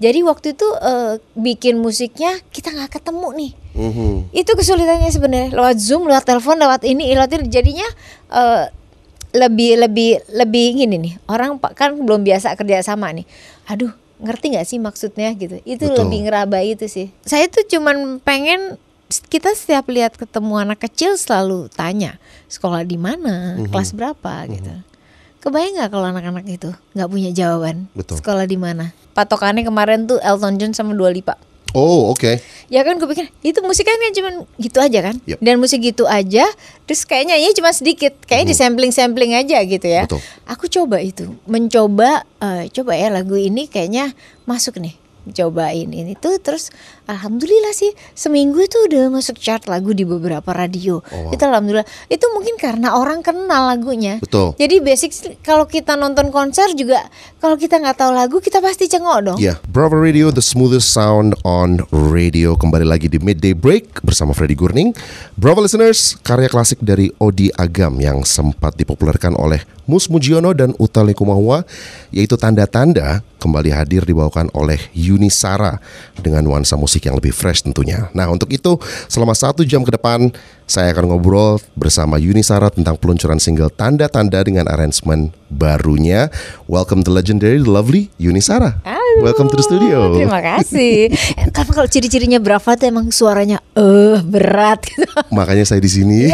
Jadi waktu itu eh, bikin musiknya kita nggak ketemu nih. Mhm. Itu kesulitannya sebenarnya lewat Zoom, lewat telepon, lewat ini, lewat ini. Jadinya eh, lebih lebih lebih gini nih. Orang pak kan belum biasa kerja sama nih. Aduh, ngerti nggak sih maksudnya gitu. Itu Betul. lebih ngeraba itu sih. Saya tuh cuman pengen kita setiap lihat ketemu anak kecil selalu tanya sekolah di mana, Mhm. kelas berapa gitu. Kebayang nggak kalau anak-anak itu nggak punya jawaban Betul. sekolah di mana? Patokannya kemarin tuh Elton John sama Dua Lipa. Oh, oke. Ya kan gue pikir itu musiknya kan cuman gitu aja kan Yep. Dan musik gitu aja Terus kayaknya ya cuma sedikit Kayaknya di sampling-sampling aja gitu ya Betul. Aku coba itu Mencoba eh, Coba ya lagu ini kayaknya masuk nih Cobain ini tuh Terus Alhamdulillah sih Seminggu itu udah masuk chart lagu di beberapa radio Oh, wow. Itu Alhamdulillah Itu mungkin karena orang kenal lagunya Betul. Jadi basic kalau kita nonton konser juga Kalau kita nggak tahu lagu kita pasti cengok dong Ya, Bravo Radio, the smoothest sound on radio. Kembali lagi di Midday Break bersama Freddy Gurning. Bravo listeners, karya klasik dari Odi Agam yang sempat dipopulerkan oleh Mus Mujiono dan Uta Likumahua, yaitu Tanda-Tanda, kembali hadir dibawakan oleh Yuni Sara dengan nuansa musik yang lebih fresh tentunya. Nah, untuk itu, selama satu jam ke depan, saya akan ngobrol bersama Yuni Sara tentang peluncuran single Tanda-Tanda dengan arrangement barunya. Welcome to legendary, the lovely Yuni Sara. Aduh, Welcome to the studio. Terima kasih. Eh, Karena kalau ciri-cirinya Brava tuh emang suaranya eh berat gitu. Makanya saya di sini.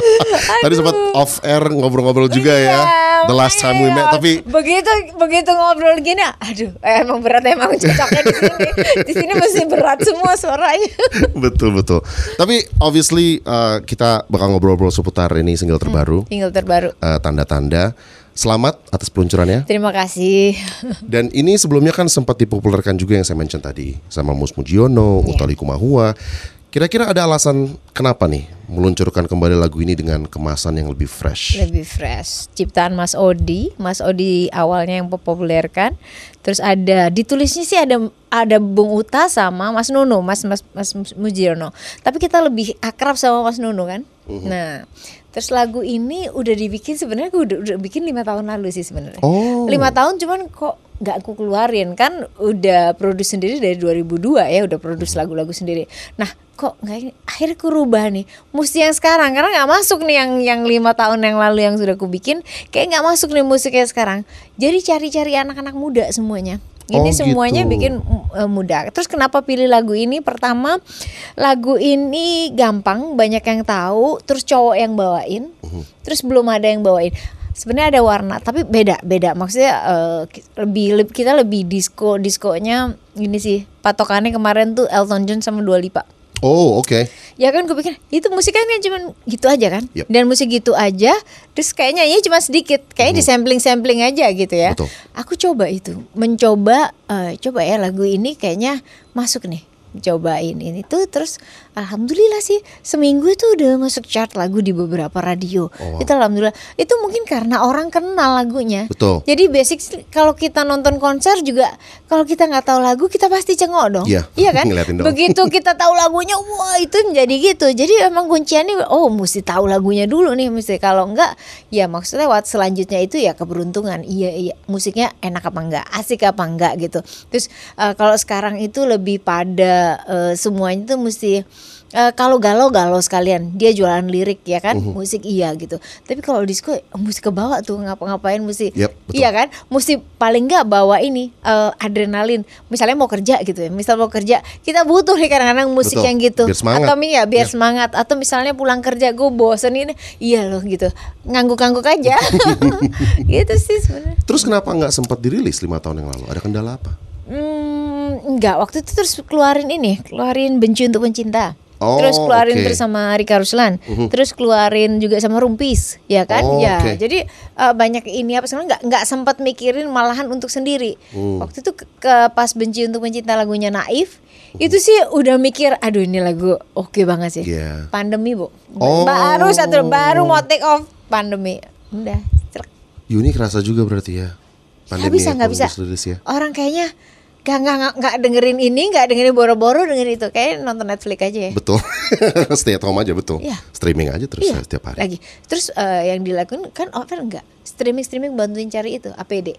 Tadi sempat off air ngobrol-ngobrol juga ya. The last time we met, Iya, tapi begitu begitu ngobrol gini, aduh, eh, emang berat emang cocoknya di sini. Di sini mesti berat semua suaranya. betul betul. Tapi obviously uh, kita bakal ngobrol-ngobrol seputar ini single terbaru, Tinggal terbaru. uh, tanda-tanda. Selamat atas peluncurannya. Terima kasih. Dan ini sebelumnya kan sempat dipopulerkan juga yang saya mention tadi sama Mus Mujiono, Iya. Utali Kumahua. Kira-kira ada alasan kenapa nih meluncurkan kembali lagu ini dengan kemasan yang lebih fresh? Lebih fresh. Ciptaan Mas Odi, Mas Odi awalnya yang populerkan. Terus ada ditulisnya sih ada ada Bung Uta sama Mas Nuno, Mas Mas Mas Mujiono. Tapi kita lebih akrab sama Mas Nuno kan. Nah, terus lagu ini udah dibikin sebenarnya udah, udah bikin lima tahun lalu sih sebenarnya. Oh. Lima tahun cuman kok nggak aku keluarin kan udah produce sendiri dari 2002 ya udah produce lagu-lagu sendiri. Nah kok nggak ini akhirnya aku rubah nih mesti yang sekarang karena nggak masuk nih yang yang lima tahun yang lalu yang sudah aku bikin kayak nggak masuk nih musiknya sekarang. Jadi cari-cari anak-anak muda semuanya. Ini Oh, semuanya gitu. bikin uh, muda. Terus kenapa pilih lagu ini? Pertama, lagu ini gampang, banyak yang tahu. Terus cowok yang bawain. Terus belum ada yang bawain. Sebenarnya ada warna, tapi beda, beda. Maksudnya uh, lebih leb- kita lebih disco, diskonya ini sih. Patokannya kemarin tuh Elton John sama Dua Lipa. Oh, oke. Ya kan gue pikir itu musiknya kan cuman gitu aja kan Yep. Dan musik gitu aja Terus kayaknya ya cuma sedikit Kayaknya di sampling-sampling aja gitu ya Betul. Aku coba itu Mencoba eh, Coba ya lagu ini kayaknya masuk nih Cobain ini tuh Terus Alhamdulillah sih Seminggu itu udah masuk chart lagu di beberapa radio. Oh. Itu Alhamdulillah. Itu mungkin karena orang kenal lagunya. Betul. Jadi basic kalau kita nonton konser juga Kalau kita nggak tahu lagu kita pasti cengok dong. Iya. Iya kan. Begitu kita tahu lagunya wah itu menjadi gitu. Jadi emang kunciannya oh mesti tahu lagunya dulu nih mesti. Kalau enggak ya maksudnya lewat selanjutnya itu ya keberuntungan. Iya iya. Musiknya enak apa enggak asik apa enggak gitu. Terus eh, kalau sekarang itu lebih pada eh, semuanya itu mesti eh, kalau galau galau sekalian dia jualan lirik ya kan? Mhm. musik iya gitu. Tapi kalau disco musik ke bawah tuh ngapa-ngapain mesti. Yep, betul. iya kan? Mesti paling enggak bawa ini eh, adrenalin. Misalnya mau kerja gitu ya. Misal mau kerja kita butuh nih kadang-kadang musik Betul. yang gitu. Atau ya biar Ya. semangat. Atau misalnya pulang kerja gue bosen ini. Iya loh gitu. Ngangguk-ngangguk aja. Gitu sih sebenarnya. Terus kenapa nggak sempat dirilis lima tahun yang lalu? Ada kendala apa? hmm, enggak waktu itu terus keluarin ini keluarin benci untuk pencinta Oh, terus keluarin oke. terus sama Rika Ruslan, Mhm. terus keluarin juga sama Rumpis, ya kan? Oh, ya, oke. jadi eh, banyak ini apa sebenarnya nggak nggak sempat mikirin malahan untuk sendiri. Hmm. Waktu itu ke, ke pas benci untuk mencinta lagunya Naif, itu sih udah mikir, aduh ini lagu oke banget sih. Iya. Pandemi bu, Oh. baru satu baru mau take off pandemi, udah. Yuni kerasa juga berarti ya. Nggak bisa nggak bisa. rilis ya. Orang kayaknya nggak nggak nggak- nggak dengerin ini, nggak dengerin boro-boro dengerin itu, kayak nonton Netflix aja ya. Betul. Stay at home aja betul. Iya. Streaming aja terus Iya, ya setiap hari. Lagi. Terus eh, yang dilakukan kan offer enggak? Streaming streaming bantuin cari itu APD.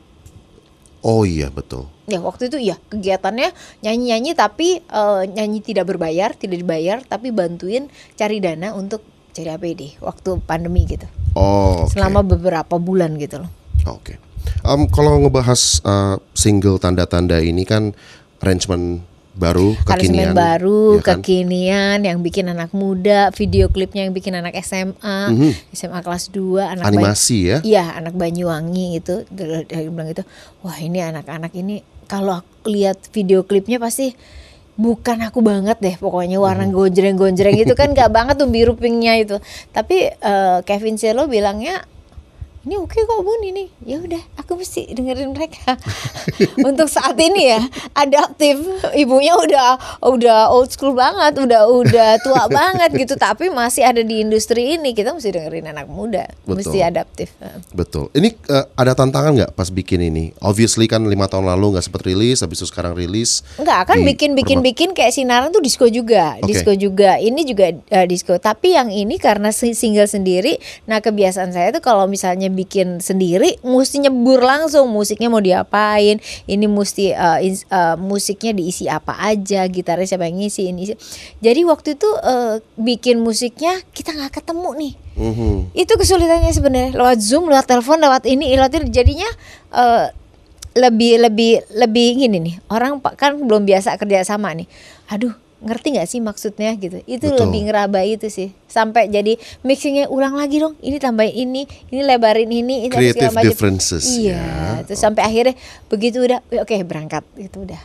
Oh iya betul. Ya waktu itu iya kegiatannya nyanyi-nyanyi tapi eh, nyanyi tidak berbayar, tidak dibayar tapi bantuin cari dana untuk cari APD waktu pandemi gitu. Oh. oke. Selama beberapa bulan gitu loh. Oke. Em, kalau ngebahas eh, single tanda-tanda ini kan arrangement baru kekinian baru, ya kan? kekinian yang bikin anak muda, video klipnya yang bikin anak SMA, SMA kelas 2, anak. Animasi ya. Iya, anak Banyuwangi itu dia bilang itu, wah ini anak-anak ini kalau aku lihat video klipnya pasti bukan aku banget deh pokoknya warna Mhm. gonjreng-gonjreng itu kan gak banget tuh biru pinknya itu. Tapi eh, Kevin Selo bilangnya ini oke kok bun ini ya udah aku mesti dengerin mereka untuk saat ini ya adaptif ibunya udah udah old school banget udah udah tua banget gitu tapi masih ada di industri ini kita mesti dengerin anak muda Betul. mesti adaptif Betul. Ini eh, ada tantangan nggak pas bikin ini? Obviously kan lima tahun lalu nggak sempat rilis, habis itu sekarang rilis. Enggak kan di bikin bikin bikin kayak sinaran tuh disco juga, Oke. disco juga. Ini juga eh, disco. Tapi yang ini karena si- single sendiri, nah kebiasaan saya tuh kalau misalnya bikin sendiri mesti nyebur langsung musiknya mau diapain, ini mesti eh, ins- eh, musiknya diisi apa aja, gitaris siapa yang ngisi ini. Jadi waktu itu eh, bikin musiknya kita nggak ketemu nih. Mhm. Itu kesulitannya sebenarnya lewat Zoom, lewat telepon, lewat ini, lewat ini jadinya eh, lebih lebih lebih gini nih. Orang pak kan belum biasa kerja sama nih. Aduh, ngerti nggak sih maksudnya gitu. Itu Betul. lebih ngeraba itu sih. Sampai jadi mixingnya ulang lagi dong. Ini tambahin ini, ini lebarin ini, ini Creative differences, Iya, ya. terus sampai akhirnya begitu udah oke berangkat itu udah.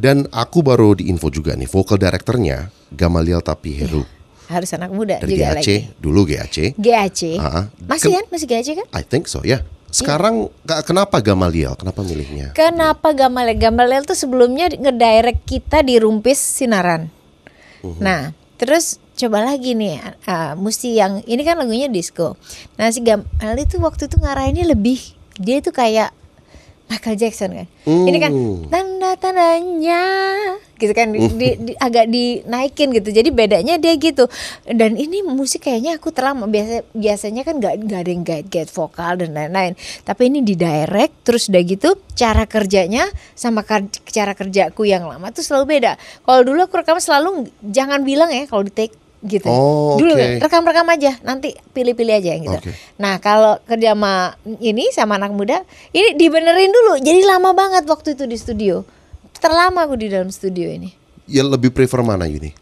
Dan aku baru di info juga nih, vocal directornya Gamaliel Tapiheru Harus anak muda dari juga GAC, lagi. dulu GAC. GAC. Ah, Masih kan? Masih GAC kan? I think so ya. Sekarang ka- kenapa Gamaliel? Kenapa milihnya? Kenapa Gamalel? Gamalel tuh sebelumnya ngedirect kita di Rumpis Sinaran. Nah, terus coba lagi nih, ah, mesti yang ini kan lagunya disco. Nah si Gamalel itu waktu itu ngarahinnya lebih dia itu kayak Michael Jackson kan. Ini kan Hmm. Tanda tandanya gitu kan di, di- di- agak dinaikin gitu. Jadi bedanya dia gitu. Dan ini musik kayaknya aku terlama biasa biasanya kan nggak nggak ada yang guide guide vokal dan lain-lain. Tapi ini di direct terus udah gitu cara kerjanya sama kar- cara kerjaku yang lama tuh selalu beda. Kalau dulu aku rekam selalu jangan bilang ya kalau di take gitu. Oh, dulu rekam-rekam aja nanti pilih-pilih aja gitu. Oke. Nah kalau kerja sama ini sama anak muda ini dibenerin dulu jadi lama banget waktu itu di studio terlama aku di dalam studio ini Ya lebih prefer mana Yuni?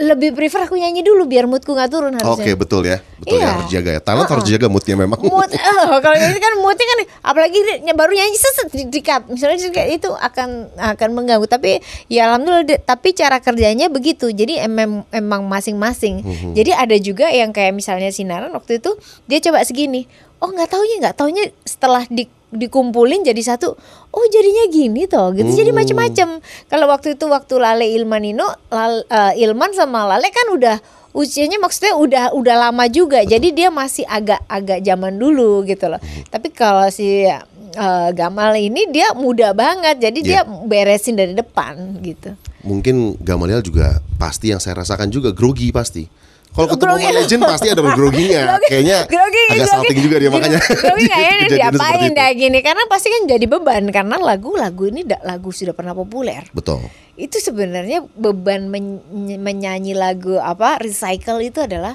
lebih prefer aku nyanyi dulu biar moodku nggak turun Oke harusnya betul ya, betul ya Iya. harus jaga ya. Talent Uh-uh. harus jaga moodnya memang. mood eh, kalau ini kan moodnya kan apalagi baru nyanyi seset di, di cut. misalnya kayak itu akan akan mengganggu tapi ya alhamdulillah de- tapi cara kerjanya begitu jadi emang emang masing-masing Mhm. jadi ada juga yang kayak misalnya sinaran waktu itu dia coba segini oh nggak taunya nggak taunya setelah di dikumpulin jadi satu oh jadinya gini toh gitu. Jadi Hmm. macem-macem. Kalau waktu itu waktu Lale Ilmanino Lal- eh, Ilman sama Lale kan udah usianya maksudnya udah udah lama juga. Jadi dia masih agak agak zaman dulu gitu loh. Tapi kalau si eh, Gamal ini dia muda banget. Jadi dia Iya. beresin dari depan gitu. Mungkin Gamaliel juga pasti yang saya rasakan juga grogi pasti. Kalau ketemu. Mobile Legend pasti ada groginya. Grogi- Kayaknya grogi, agak grogi. salting juga dia makanya. Grogi kayaknya diapain dah gini karena pasti kan jadi beban karena lagu-lagu ini lagu sudah pernah populer Betul. itu sebenarnya beban men- menyanyi lagu apa recycle itu adalah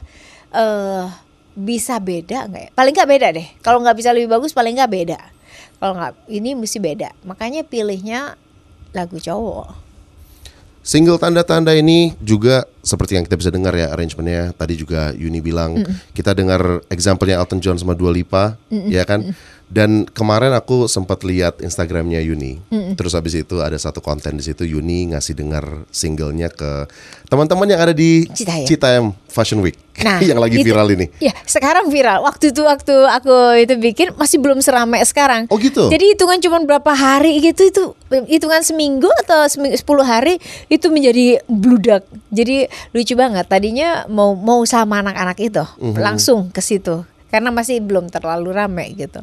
eh bisa beda nggak ya? Paling nggak beda deh. Kalau nggak bisa lebih bagus paling nggak beda. Kalau nggak ini mesti beda. Makanya pilihnya lagu cowok. Single tanda-tanda ini juga seperti yang kita bisa dengar ya arrangementnya. Tadi juga Yuni bilang kita dengar example-nya Elton John sama Dua Lipa, ya kan? Dan kemarin aku sempat lihat Instagramnya Yuni. Terus habis itu ada satu konten di situ Yuni ngasih dengar singlenya ke teman-teman yang ada di Citayam. Citayam Fashion Week Nah, yang lagi itu- viral ini. Ya, sekarang viral. Waktu itu waktu aku itu bikin masih belum seramai sekarang. Oh gitu? Jadi hitungan cuma berapa hari gitu itu hitungan seminggu atau seminggu 10 hari itu menjadi bludak. Jadi lucu banget. Tadinya mau mau sama anak-anak itu Mhm. langsung ke situ karena masih belum terlalu ramai gitu.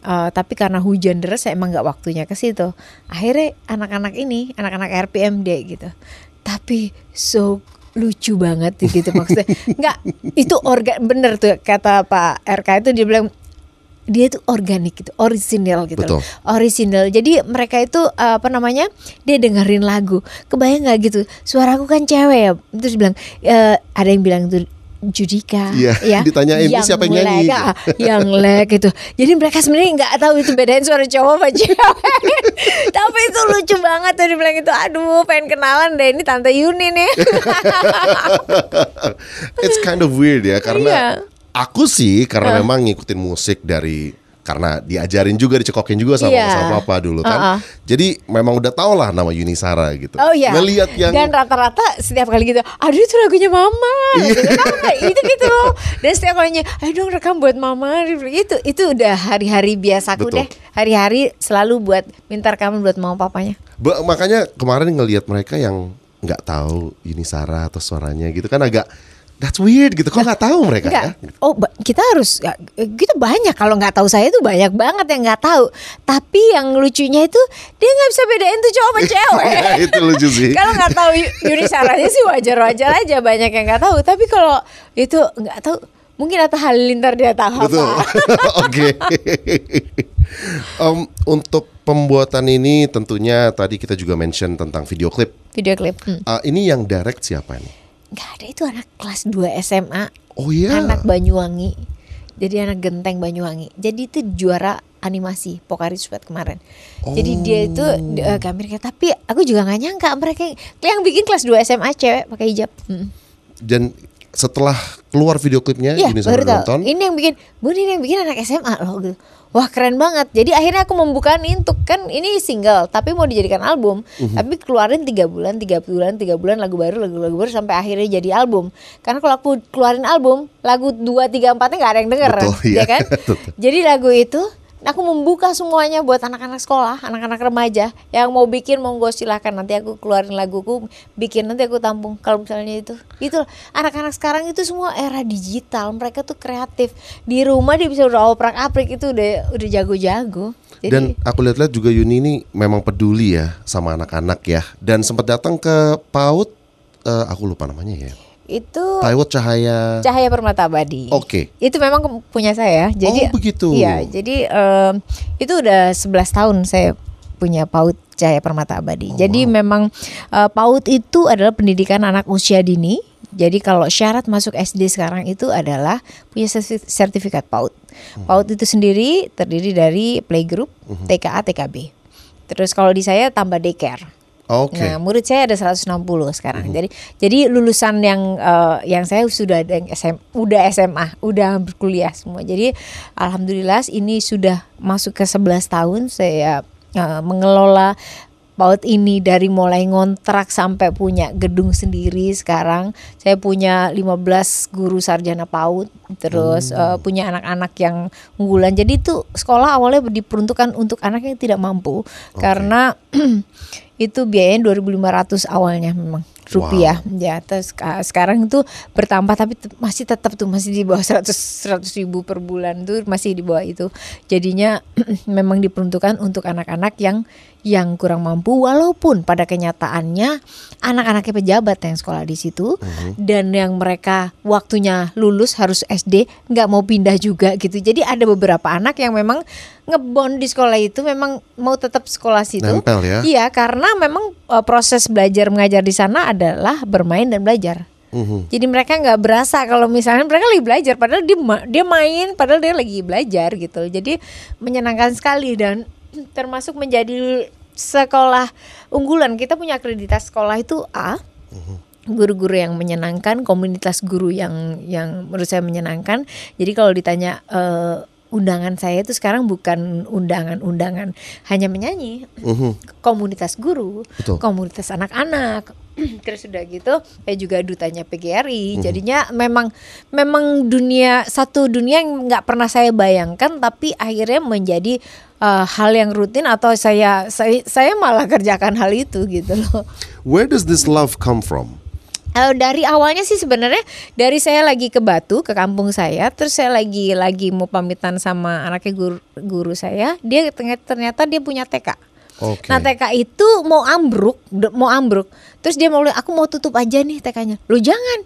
Eh, tapi karena hujan deras saya emang nggak waktunya ke situ. Akhirnya anak-anak ini, anak-anak RPMD gitu. Tapi so lucu banget gitu maksudnya. Nggak, itu organ bener tuh kata Pak RK itu dia bilang dia itu organik gitu, original gitu. Betul. loh. Original. Jadi mereka itu uh, apa namanya? Dia dengerin lagu. Kebayang nggak gitu? Suaraku kan cewek ya. Terus bilang eh, ada yang bilang tuh Judika Iya, ya. ditanyain, "Ini siapa yang nyanyi?" ah, yang leg gitu. Jadi mereka sebenarnya nggak tahu itu bedain suara cowok sama cewek. Tapi itu lucu banget tuh dibilang itu aduh pengen kenalan deh ini tante Yuni nih. It's kind of weird ya karena Iya. aku sih karena memang ngikutin musik dari karena diajarin juga dicekokin juga sama Iya. sama papa dulu kan. Uh-uh. Jadi memang udah tau lah nama Yuni Sara gitu. Oh iya. Ngeliat yang Dan rata-rata setiap kali gitu, aduh itu lagunya mama. Iya. Gitu, "Mama," itu gitu. Dan setiap kalinya, ayo dong rekam buat mama. Itu itu udah hari-hari biasaku Betul. deh. Hari-hari selalu buat minta rekaman buat mama papanya. Ba- makanya kemarin ngelihat mereka yang nggak tahu Yuni Sara atau suaranya gitu kan agak that's weird gitu. Kok nggak tahu mereka Enggak. ya? Oh, kita harus ya, gitu banyak kalau nggak tahu saya itu banyak banget yang nggak tahu. Tapi yang lucunya itu dia nggak bisa bedain tuh cowok sama cewek. Ya, itu lucu sih. kalau nggak tahu Yu- Yuni Saranya sih wajar-wajar aja banyak yang nggak tahu. Tapi kalau itu nggak tahu mungkin Atta Halilintar dia tahu Betul. apa. Oke. Em, untuk pembuatan ini tentunya tadi kita juga mention tentang video klip. Video klip. Hmm. Ah, ini yang direct siapa nih? Nggak ada itu anak kelas 2 SMA. Oh iya. Anak Banyuwangi. Jadi anak genteng Banyuwangi. Jadi itu juara animasi Pokari Sweat kemarin. Jadi dia itu uh, ke Amerika. Tapi aku juga nggak nyangka mereka yang bikin kelas 2 SMA cewek pakai hijab. Hmm. Dan setelah keluar video klipnya Iya Yuni baru tahu. nonton. Ini yang bikin, bu ini yang bikin anak SMA loh gitu. Wah keren banget. Jadi akhirnya aku membuka nih untuk kan ini single, tapi mau dijadikan album. Mhm. Tapi keluarin tiga bulan, tiga bulan, tiga bulan lagu baru, lagu lagu baru sampai akhirnya jadi album. Karena kalau aku keluarin album, lagu dua tiga empatnya nggak ada yang denger, Betul, ya iya. kan? Betul. Jadi lagu itu aku membuka semuanya buat anak-anak sekolah, anak-anak remaja yang mau bikin monggo silahkan nanti aku keluarin laguku, bikin nanti aku tampung kalau misalnya itu. Itu anak-anak sekarang itu semua era digital, mereka tuh kreatif. Di rumah dia bisa udah oprak-aprik itu udah udah jago-jago. Jadi Dan aku lihat-lihat juga Yuni ini memang peduli ya sama anak-anak ya. Dan sempat datang ke PAUD, eh, aku lupa namanya ya. Itu PAUD Cahaya. Cahaya Permata Abadi. Oke. Itu memang punya saya. Jadi Oh, begitu. Iya, jadi em, itu udah 11 tahun saya punya PAUD Cahaya Permata Abadi. jadi memang eh, PAUD itu adalah pendidikan anak usia dini. Jadi kalau syarat masuk SD sekarang itu adalah punya serti- sertifikat PAUD. PAUD itu sendiri terdiri dari playgroup, TKA, TKB. Terus kalau di saya tambah daycare. Oke. Nah, murid saya ada 160 sekarang. Jadi jadi lulusan yang eh, yang saya sudah ada yang SM, udah SMA, udah berkuliah semua. Jadi alhamdulillah ini sudah masuk ke 11 tahun saya eh, mengelola PAUD ini dari mulai ngontrak sampai punya gedung sendiri sekarang. Saya punya 15 guru sarjana PAUD terus eh, punya anak-anak yang unggulan. Jadi itu sekolah awalnya diperuntukkan untuk anak yang tidak mampu karena itu biayanya 2.500 awalnya memang rupiah. Ya terus uh, sekarang itu bertambah tapi masih tetap tuh masih di bawah 100 100 ribu per bulan tuh masih di bawah itu. Jadinya memang diperuntukkan untuk anak-anak yang yang kurang mampu walaupun pada kenyataannya anak-anaknya pejabat yang sekolah di situ dan yang mereka waktunya lulus harus SD nggak mau pindah juga gitu jadi ada beberapa anak yang memang ngebond di sekolah itu memang mau tetap sekolah situ Nempel ya. Iya, karena memang uh, proses belajar mengajar di sana adalah bermain dan belajar. Mhm. Jadi mereka nggak berasa kalau misalnya mereka lagi belajar, padahal dia ma- dia main, padahal dia lagi belajar gitu. Jadi menyenangkan sekali dan termasuk menjadi sekolah unggulan. Kita punya akreditasi sekolah itu A. Guru-guru yang menyenangkan, komunitas guru yang yang menurut saya menyenangkan. Jadi kalau ditanya eh, undangan saya itu sekarang bukan undangan-undangan hanya menyanyi, Mhm. komunitas guru, Betul. komunitas anak-anak. Terus udah gitu, saya juga dutanya PGRI. Jadinya memang memang dunia satu dunia yang nggak pernah saya bayangkan, tapi akhirnya menjadi uh, hal yang rutin atau saya saya saya malah kerjakan hal itu gitu loh. Where does this love come from? Eh, dari awalnya sih sebenarnya dari saya lagi ke Batu ke kampung saya terus saya lagi lagi mau pamitan sama anaknya guru, guru saya dia ternyata, ternyata dia punya TK Oke. Nah TK itu mau ambruk, mau ambruk. Terus dia mau aku mau tutup aja nih TK-nya. Lu jangan.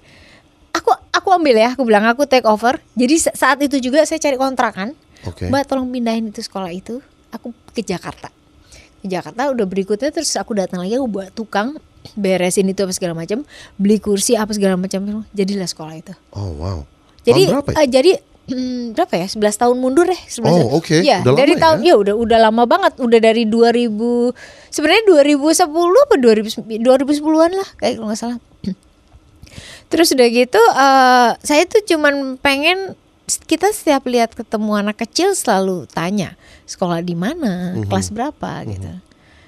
Aku aku ambil ya, aku bilang aku take over. Jadi sa- saat itu juga saya cari kontrakan Oke. Mbak tolong pindahin itu sekolah itu, aku ke Jakarta. Ke Jakarta udah berikutnya terus aku datang lagi aku buat tukang beresin itu apa segala macam, beli kursi apa segala macam, jadilah sekolah itu. Oh wow. Jadi berapa ya? eh, jadi hmm, berapa ya? 11 tahun mundur deh. 11 Oh, oke. Ya, Udah lama dari ya? tahun ya udah udah lama banget. Udah dari 2000 sebenarnya 2010 apa 2000 2010-an lah kayak kalau nggak salah. Terus udah gitu eh saya tuh cuman pengen kita setiap lihat ketemu anak kecil selalu tanya sekolah di mana, Mhm. kelas berapa gitu.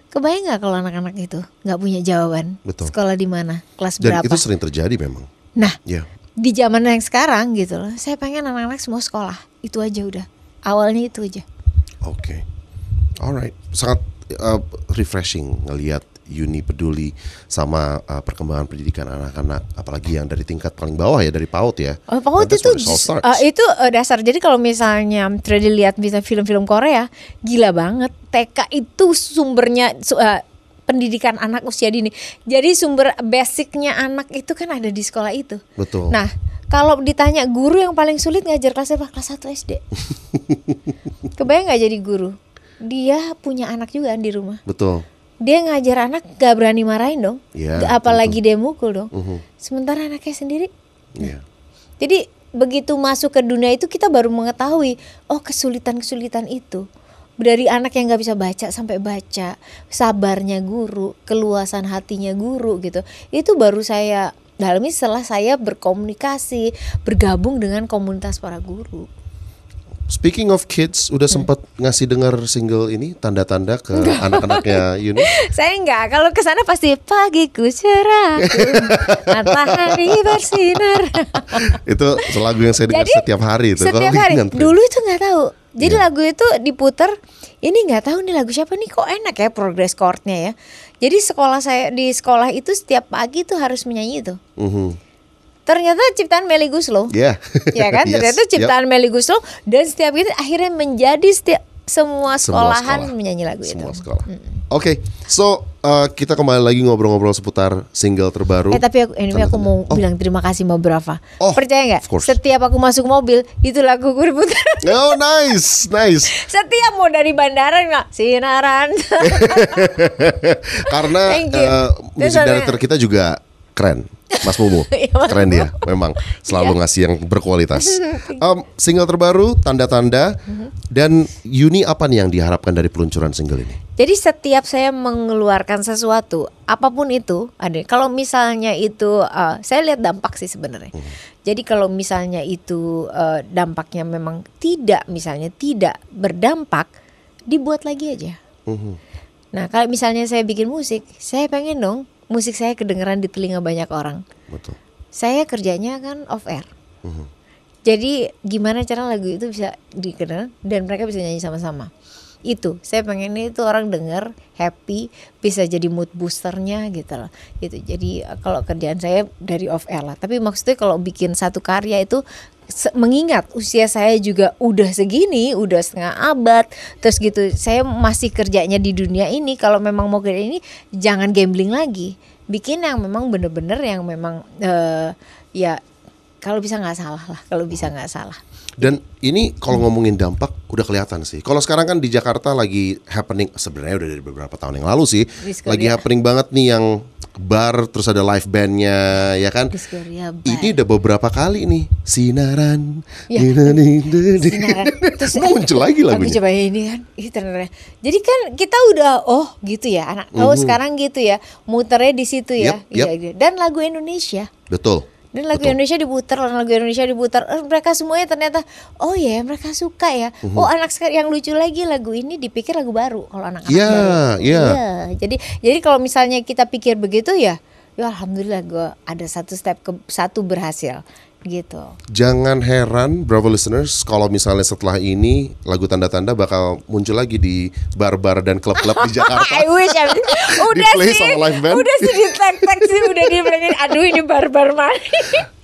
Kebayang nggak kalau anak-anak itu nggak punya jawaban Betul. sekolah di mana, kelas Dan berapa? itu sering terjadi memang. Nah, Ya. Di zaman yang sekarang gitu loh saya pengen anak-anak semua sekolah itu aja udah awalnya itu aja Oke. Alright. Sangat uh, refreshing ngelihat Uni peduli sama uh, perkembangan pendidikan anak-anak, apalagi yang dari tingkat paling bawah ya dari PAUD ya. Oh, PAUD itu uh, itu uh, dasar. Jadi kalau misalnya Freddy lihat bisa film-film Korea, gila banget. TK itu sumbernya su- uh, pendidikan anak usia dini. Jadi sumber basicnya anak itu kan ada di sekolah itu. Betul. Nah, kalau ditanya guru yang paling sulit ngajar kelas apa? Kelas 1 SD. Kebayang nggak jadi guru? Dia punya anak juga di rumah. Betul. Dia ngajar anak gak berani marahin dong. Gak apalagi dia mukul dong. Mhm. Sementara anaknya sendiri Iya. jadi begitu masuk ke dunia itu kita baru mengetahui oh kesulitan-kesulitan itu dari anak yang nggak bisa baca sampai baca sabarnya guru keluasan hatinya guru gitu itu baru saya dalami setelah saya berkomunikasi bergabung dengan komunitas para guru Speaking of kids, udah Hmm. sempat ngasih dengar single ini tanda-tanda ke anak-anaknya Uni? saya enggak kalau ke sana pasti pagiku cerahku matahari bersinar itu lagu yang saya dengar Jadi setiap hari itu. Setiap Kalau hari. Dulu itu nggak tahu. Jadi Iya. lagu itu diputer. Ini nggak tahu nih lagu siapa nih kok enak ya progress chordnya ya. Jadi sekolah saya di sekolah itu setiap pagi tuh harus menyanyi itu. Mhm. Ternyata ciptaan Melly Guslow. Iya. ya kan? Yes, Ternyata yep. ciptaan Melly Guslow dan setiap itu akhirnya menjadi setiap semua Semua sekolahan sekolah. menyanyi lagu Semua itu. sekolah. Oke, so uh, kita kembali lagi ngobrol-ngobrol seputar single terbaru. Eh tapi aku, ini aku mau Oh. bilang terima kasih sama Brava. Oh, Percaya nggak? Setiap aku masuk mobil itu lagu gue diputar. Oh nice, nice. Setiap mau dari bandara nggak sinaran. Karena uh, musik director kita juga keren, Mas Mumu. Iya, keren dia, memang selalu Iya. ngasih yang berkualitas. Um, single terbaru, tanda-tanda, dan Uni apa nih yang diharapkan dari peluncuran single ini? Jadi setiap saya mengeluarkan sesuatu, apa pun itu, ada. Kalau misalnya itu, uh, saya lihat dampak sih sebenarnya. Jadi kalau misalnya itu uh, dampaknya memang tidak, misalnya tidak berdampak, dibuat lagi aja. Mhm. Nah kalau misalnya saya bikin musik, saya pengen dong musik saya kedengeran di telinga banyak orang. Betul. Saya kerjanya kan off air. Mhm. Jadi gimana cara lagu itu bisa dikenal dan mereka bisa nyanyi sama-sama. Itu saya pengennya itu orang denger happy bisa jadi mood boosternya gitu loh. Gitu. Jadi eh, kalau kerjaan saya dari off air lah. Tapi maksudnya kalau bikin satu karya itu mengingat usia saya juga udah segini, udah setengah abad, terus gitu. Saya masih kerjanya di dunia ini. Kalau memang mau kerja ini, jangan gambling lagi. Bikin yang memang bener-bener yang memang eh, ya kalau bisa nggak salah lah. Kalau bisa nggak salah. Dan ini kalau ngomongin dampak udah kelihatan sih. Kalau sekarang kan di Jakarta lagi happening sebenarnya udah dari beberapa tahun yang lalu sih. Lagi happening banget nih yang bar terus ada live bandnya ya kan. Ini udah beberapa kali nih sinaran. Ya. Sinaran. Terus muncul lagi Aku lagunya. coba ini kan, ternyata. Jadi kan kita udah oh gitu ya anak. Oh sekarang gitu ya, muternya di situ ya. Mhm. Yep, yep. Iya, iya. Dan lagu Indonesia. Betul. Dan lagu Betul. Indonesia diputar, lagu Indonesia diputar. Eh, mereka semuanya ternyata, oh ya mereka suka ya. Mhm. Oh anak sekarang yang lucu lagi lagu ini dipikir lagu baru. Kalau anak-anak Iya, baru. iya. Jadi jadi kalau misalnya kita pikir begitu ya, ya alhamdulillah gue ada satu step ke satu berhasil gitu. Jangan heran Bravo listeners kalau misalnya setelah ini lagu tanda-tanda bakal muncul lagi di bar-bar dan klub-klub di Jakarta. I wish I udah sih, sama live band. udah sih di tag tag sih udah di. Aduh ini barbar mana?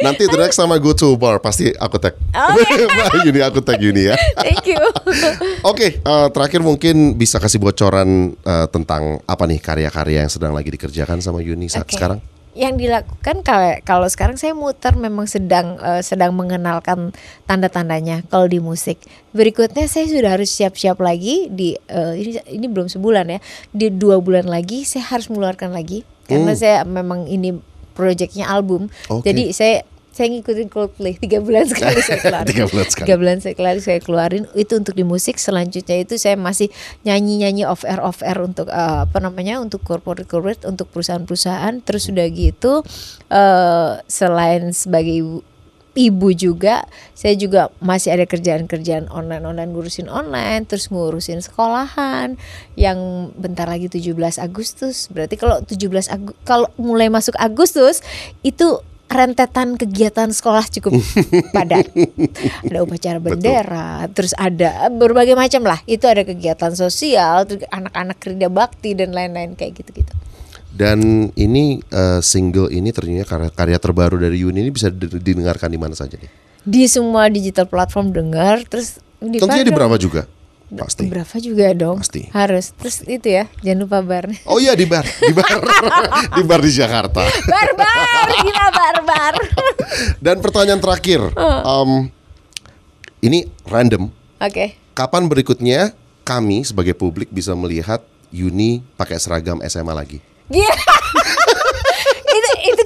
Nanti time I go to bar pasti aku tag. Oke. Mbak Yuni aku tag Yuni ya. Thank you. Oke, eh, terakhir mungkin bisa kasih bocoran eh, tentang apa nih karya-karya yang sedang lagi dikerjakan sama Yuni saat Oke. sekarang? Yang dilakukan kalau kalau sekarang saya muter memang sedang eh, sedang mengenalkan tanda-tandanya kalau di musik. Berikutnya saya sudah harus siap-siap lagi di eh, ini ini belum sebulan ya. Di dua bulan lagi saya harus mengeluarkan lagi karena saya memang ini proyeknya album. Oke. Jadi saya saya ngikutin Coldplay tiga bulan sekali saya keluarin. Tiga bulan sekali. Tiga bulan sekali saya keluarin itu untuk di musik. Selanjutnya itu saya masih nyanyi nyanyi off air off air untuk eh, apa namanya untuk corporate corporate untuk perusahaan-perusahaan. Terus udah gitu eh selain sebagai ibu, ibu juga saya juga masih ada kerjaan-kerjaan online online ngurusin online terus ngurusin sekolahan yang bentar lagi 17 Agustus berarti kalau 17 Agu- kalau mulai masuk Agustus itu rentetan kegiatan sekolah cukup padat. Ada upacara bendera terus ada berbagai macam lah. Itu ada kegiatan sosial anak-anak kerja bakti dan lain-lain kayak gitu-gitu. Dan ini eh, single ini ternyata karya, karya terbaru dari Yuni ini bisa di- didengarkan di mana saja nih. di semua digital platform dengar terus di Tentunya di berapa juga? Pasti. Berapa juga dong? Pasti. Harus. Terus itu ya, jangan lupa barnya. Oh iya di bar, di bar, di bar di Jakarta. Barbar, gila barbar. Dan pertanyaan terakhir, em, ini random. Oke. Kapan berikutnya kami sebagai publik bisa melihat Yuni pakai seragam SMA lagi? Gila. itu itu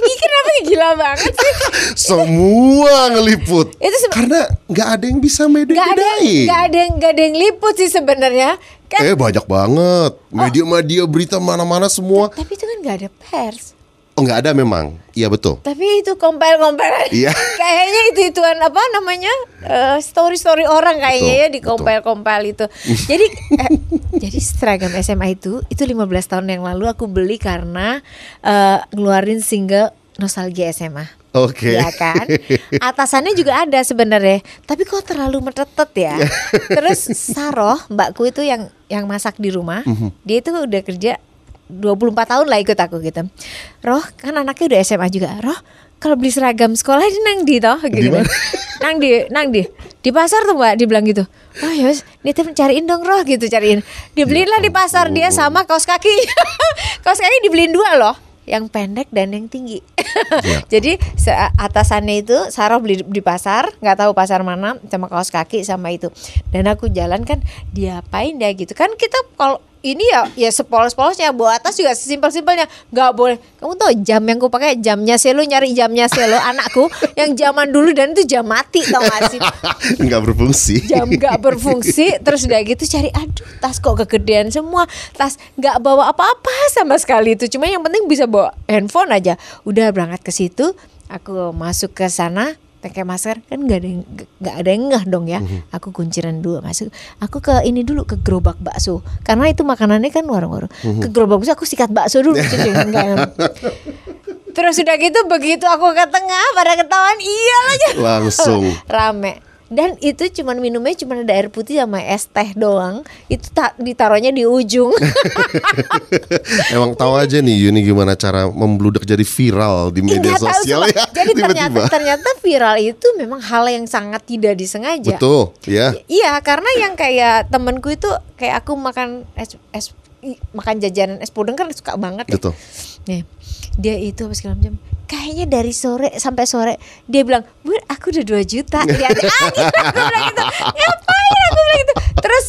gila banget sih? Semua ngeliput. Itu Karena nggak ada yang bisa Gak ada, gak ada, yang- gak ada yang liput sih sebenarnya. Kan, Eh banyak banget. Media-media berita mana-mana semua. tapi itu kan gak ada pers. Oh nggak ada memang. Iya betul. Tapi itu compile-compile Iya. Kayaknya itu ituan apa namanya eh, Story-story orang kayaknya Betul, ya Di compile-compile itu Jadi eh, Jadi seragam SMA itu Itu 15 tahun yang lalu aku beli karena eh, Ngeluarin single Nostalgia SMA Oke. Ya kan? Atasannya juga ada sebenarnya. Tapi kok terlalu metetet ya? Terus Saroh Mbakku itu yang Yang masak di rumah Mhm. Dia itu udah kerja 24 tahun lah ikut aku gitu. Roh kan anaknya udah SMA juga. Roh kalau beli seragam sekolah di nang di toh? Gitu Di kan. Nang di Nang di Di pasar tuh mbak Dibilang gitu. Oh ya Dia cariin dong roh gitu cariin. Dibeliin lah di pasar dia sama kaos kaki. Kaos kaki dibeliin dua loh yang pendek dan yang tinggi. Iya. Jadi atasannya itu Sarah beli di pasar, nggak tahu pasar mana, sama kaos kaki sama itu. Dan aku jalan kan, diapain dia gitu kan kita kalau ini ya ya sepolos-polosnya bawa atas juga sesimpel-simpelnya. Nggak boleh. Kamu tahu jam yang ku pakai jamnya selo nyari jamnya selo anakku yang zaman dulu dan itu jam mati tau gak sih? Nggak berfungsi. jam nggak berfungsi terus udah gitu cari aduh tas kok kegedean semua. Tas nggak bawa apa-apa sama sekali itu. Cuma yang penting bisa bawa handphone aja. Udah berangkat ke situ aku masuk ke sana pakai masker kan nggak ada yang nggak ada yang ngeh dong ya. Aku kunciran dulu masuk aku ke ini dulu ke gerobak bakso. Karena itu makanannya kan warung-warung. Ke gerobak bakso aku sikat bakso dulu cuci Terus udah gitu begitu aku ke tengah pada ketahuan iya Langsung. rame. Dan itu cuman minumnya cuma ada air putih sama es teh doang. Itu tak ditaruhnya di ujung. Emang tahu aja nih Yuni gimana cara membludak jadi viral di media Nggak tahu sosial sumpah. ya Jadi ternyata tiba-tiba. ternyata viral itu memang hal yang sangat tidak disengaja. Betul, ya. Iya, karena yang kayak temenku itu kayak aku makan es, es makan jajanan es pudeng kan suka banget ya. Betul. Nih, dia itu apa segala macam. Kayaknya dari sore sampai sore dia bilang, "Bu, aku udah 2 juta." Dia ada ah, gitu. aku bilang gitu. Ngapain aku bilang gitu. Terus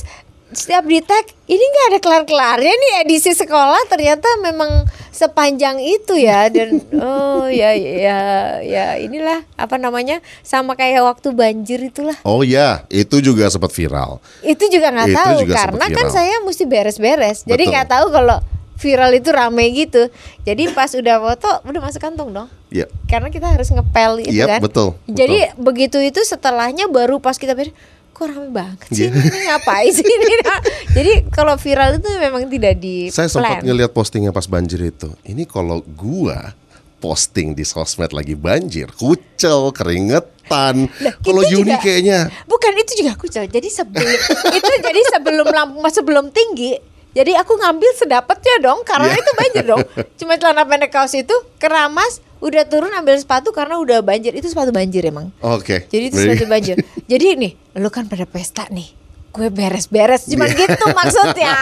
setiap di tag ini nggak ada kelar-kelarnya nih edisi sekolah ternyata memang sepanjang itu ya dan oh ya ya ya inilah apa namanya sama kayak waktu banjir itulah Oh ya, itu juga sempat viral. itu juga nggak tahu juga karena kan saya mesti beres-beres jadi nggak tahu kalau viral itu rame gitu jadi pas udah foto udah masuk kantong dong Ya. karena kita harus ngepel itu Yap, kan betul, jadi begitu itu setelahnya baru pas kita beres kok rame banget sih Iya. ini ngapain sih ini jadi kalau viral itu memang tidak di Saya sempat plan. ngeliat postingnya pas banjir itu. Ini kalau gua posting di sosmed lagi banjir, kucel, keringetan. Kalau Yuni juga- kayaknya Bukan itu juga kucel. Jadi sebelum itu jadi sebelum lampu sebelum tinggi. Jadi aku ngambil sedapatnya dong karena Iya. itu banjir dong. Cuma celana pendek kaos itu keramas, udah turun ambil sepatu karena udah banjir. Itu sepatu banjir emang. Oke. Jadi itu sepatu banjir. Jadi nih, lu kan pada pesta nih. Gue beres-beres cuman Iya. gitu maksudnya.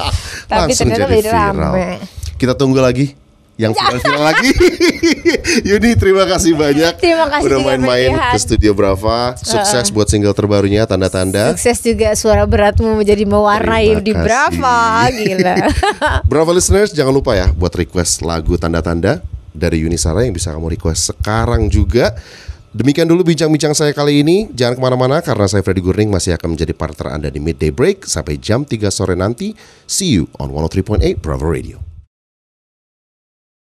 Tapi Langsung ternyata jadi rame. Kita tunggu lagi yang viral-viral lagi. Yuni terima kasih banyak Terima kasih udah main-main ke studio Brava. Sukses buat single terbarunya tanda-tanda. Sukses juga suara beratmu menjadi mewarnai Terima di kasih. Brava, gila. Bravo listeners, jangan lupa ya buat request lagu tanda-tanda dari Yuni Sara yang bisa kamu request sekarang juga. Demikian dulu bincang-bincang saya kali ini. Jangan ke mana-mana karena saya Freddy Gurning masih akan menjadi partner Anda di Midday Break sampai jam 3 sore nanti. See you on 103.8 Bravo Radio.